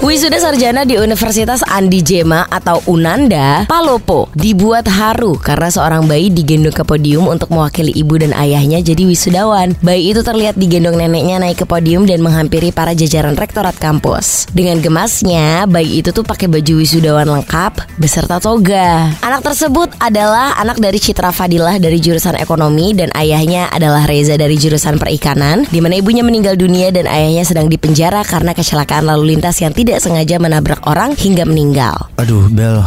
Wisuda sarjana di Universitas Andi Jema atau Unanda, Palopo, dibuat haru karena seorang bayi digendong ke podium untuk mewakili ibu dan ayahnya jadi wisudawan. Bayi itu terlihat digendong neneknya naik ke podium dan menghampiri para jajaran rektorat kampus. Dengan gemasnya, bayi itu tuh pakai baju wisudawan lengkap beserta toga. Anak tersebut adalah anak dari Citra Fadilah dari jurusan ekonomi dan ayahnya adalah Reza dari jurusan perikanan, di mana ibunya meninggal dunia dan ayahnya sedang dipenjara karena kecelakaan lalu lintas yang tidak tidak sengaja menabrak orang hingga meninggal. Aduh, Bel,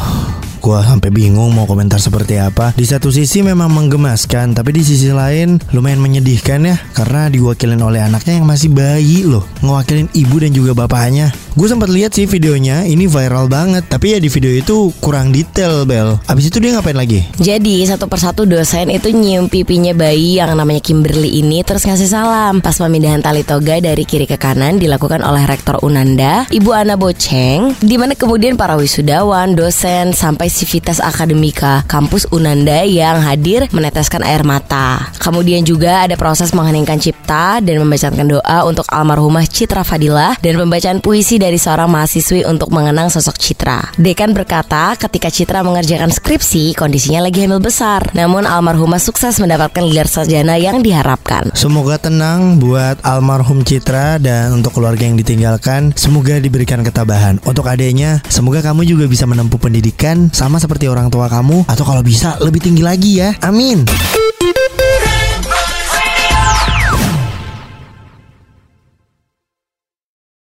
Gua sampai bingung mau komentar seperti apa. Di satu sisi memang menggemaskan, tapi di sisi lain lumayan menyedihkan ya karena diwakilin oleh anaknya yang masih bayi loh, ngewakilin ibu dan juga bapaknya. Gue sempat lihat sih videonya, ini viral banget. Tapi ya di video itu kurang detail, Bel. Abis itu dia ngapain lagi? Jadi satu persatu dosen itu nyium pipinya bayi yang namanya Kimberly ini terus ngasih salam. Pas pemindahan tali toga dari kiri ke kanan dilakukan oleh Rektor Unanda, Ibu Ana Boceng, di mana kemudian para wisudawan, dosen, sampai Sivitas Akademika kampus Unanda yang hadir meneteskan air mata. Kemudian juga ada proses mengheningkan cipta dan membacakan doa untuk almarhumah Citra Fadilah dan pembacaan puisi dari seorang mahasiswi untuk mengenang sosok Citra. Dekan berkata ketika Citra mengerjakan skripsi kondisinya lagi hamil besar. Namun almarhumah sukses mendapatkan gelar sarjana yang diharapkan. Semoga tenang buat almarhum Citra dan untuk keluarga yang ditinggalkan semoga diberikan ketabahan. Untuk adiknya semoga kamu juga bisa menempuh pendidikan sama seperti orang tua kamu atau kalau bisa lebih tinggi lagi ya. Amin.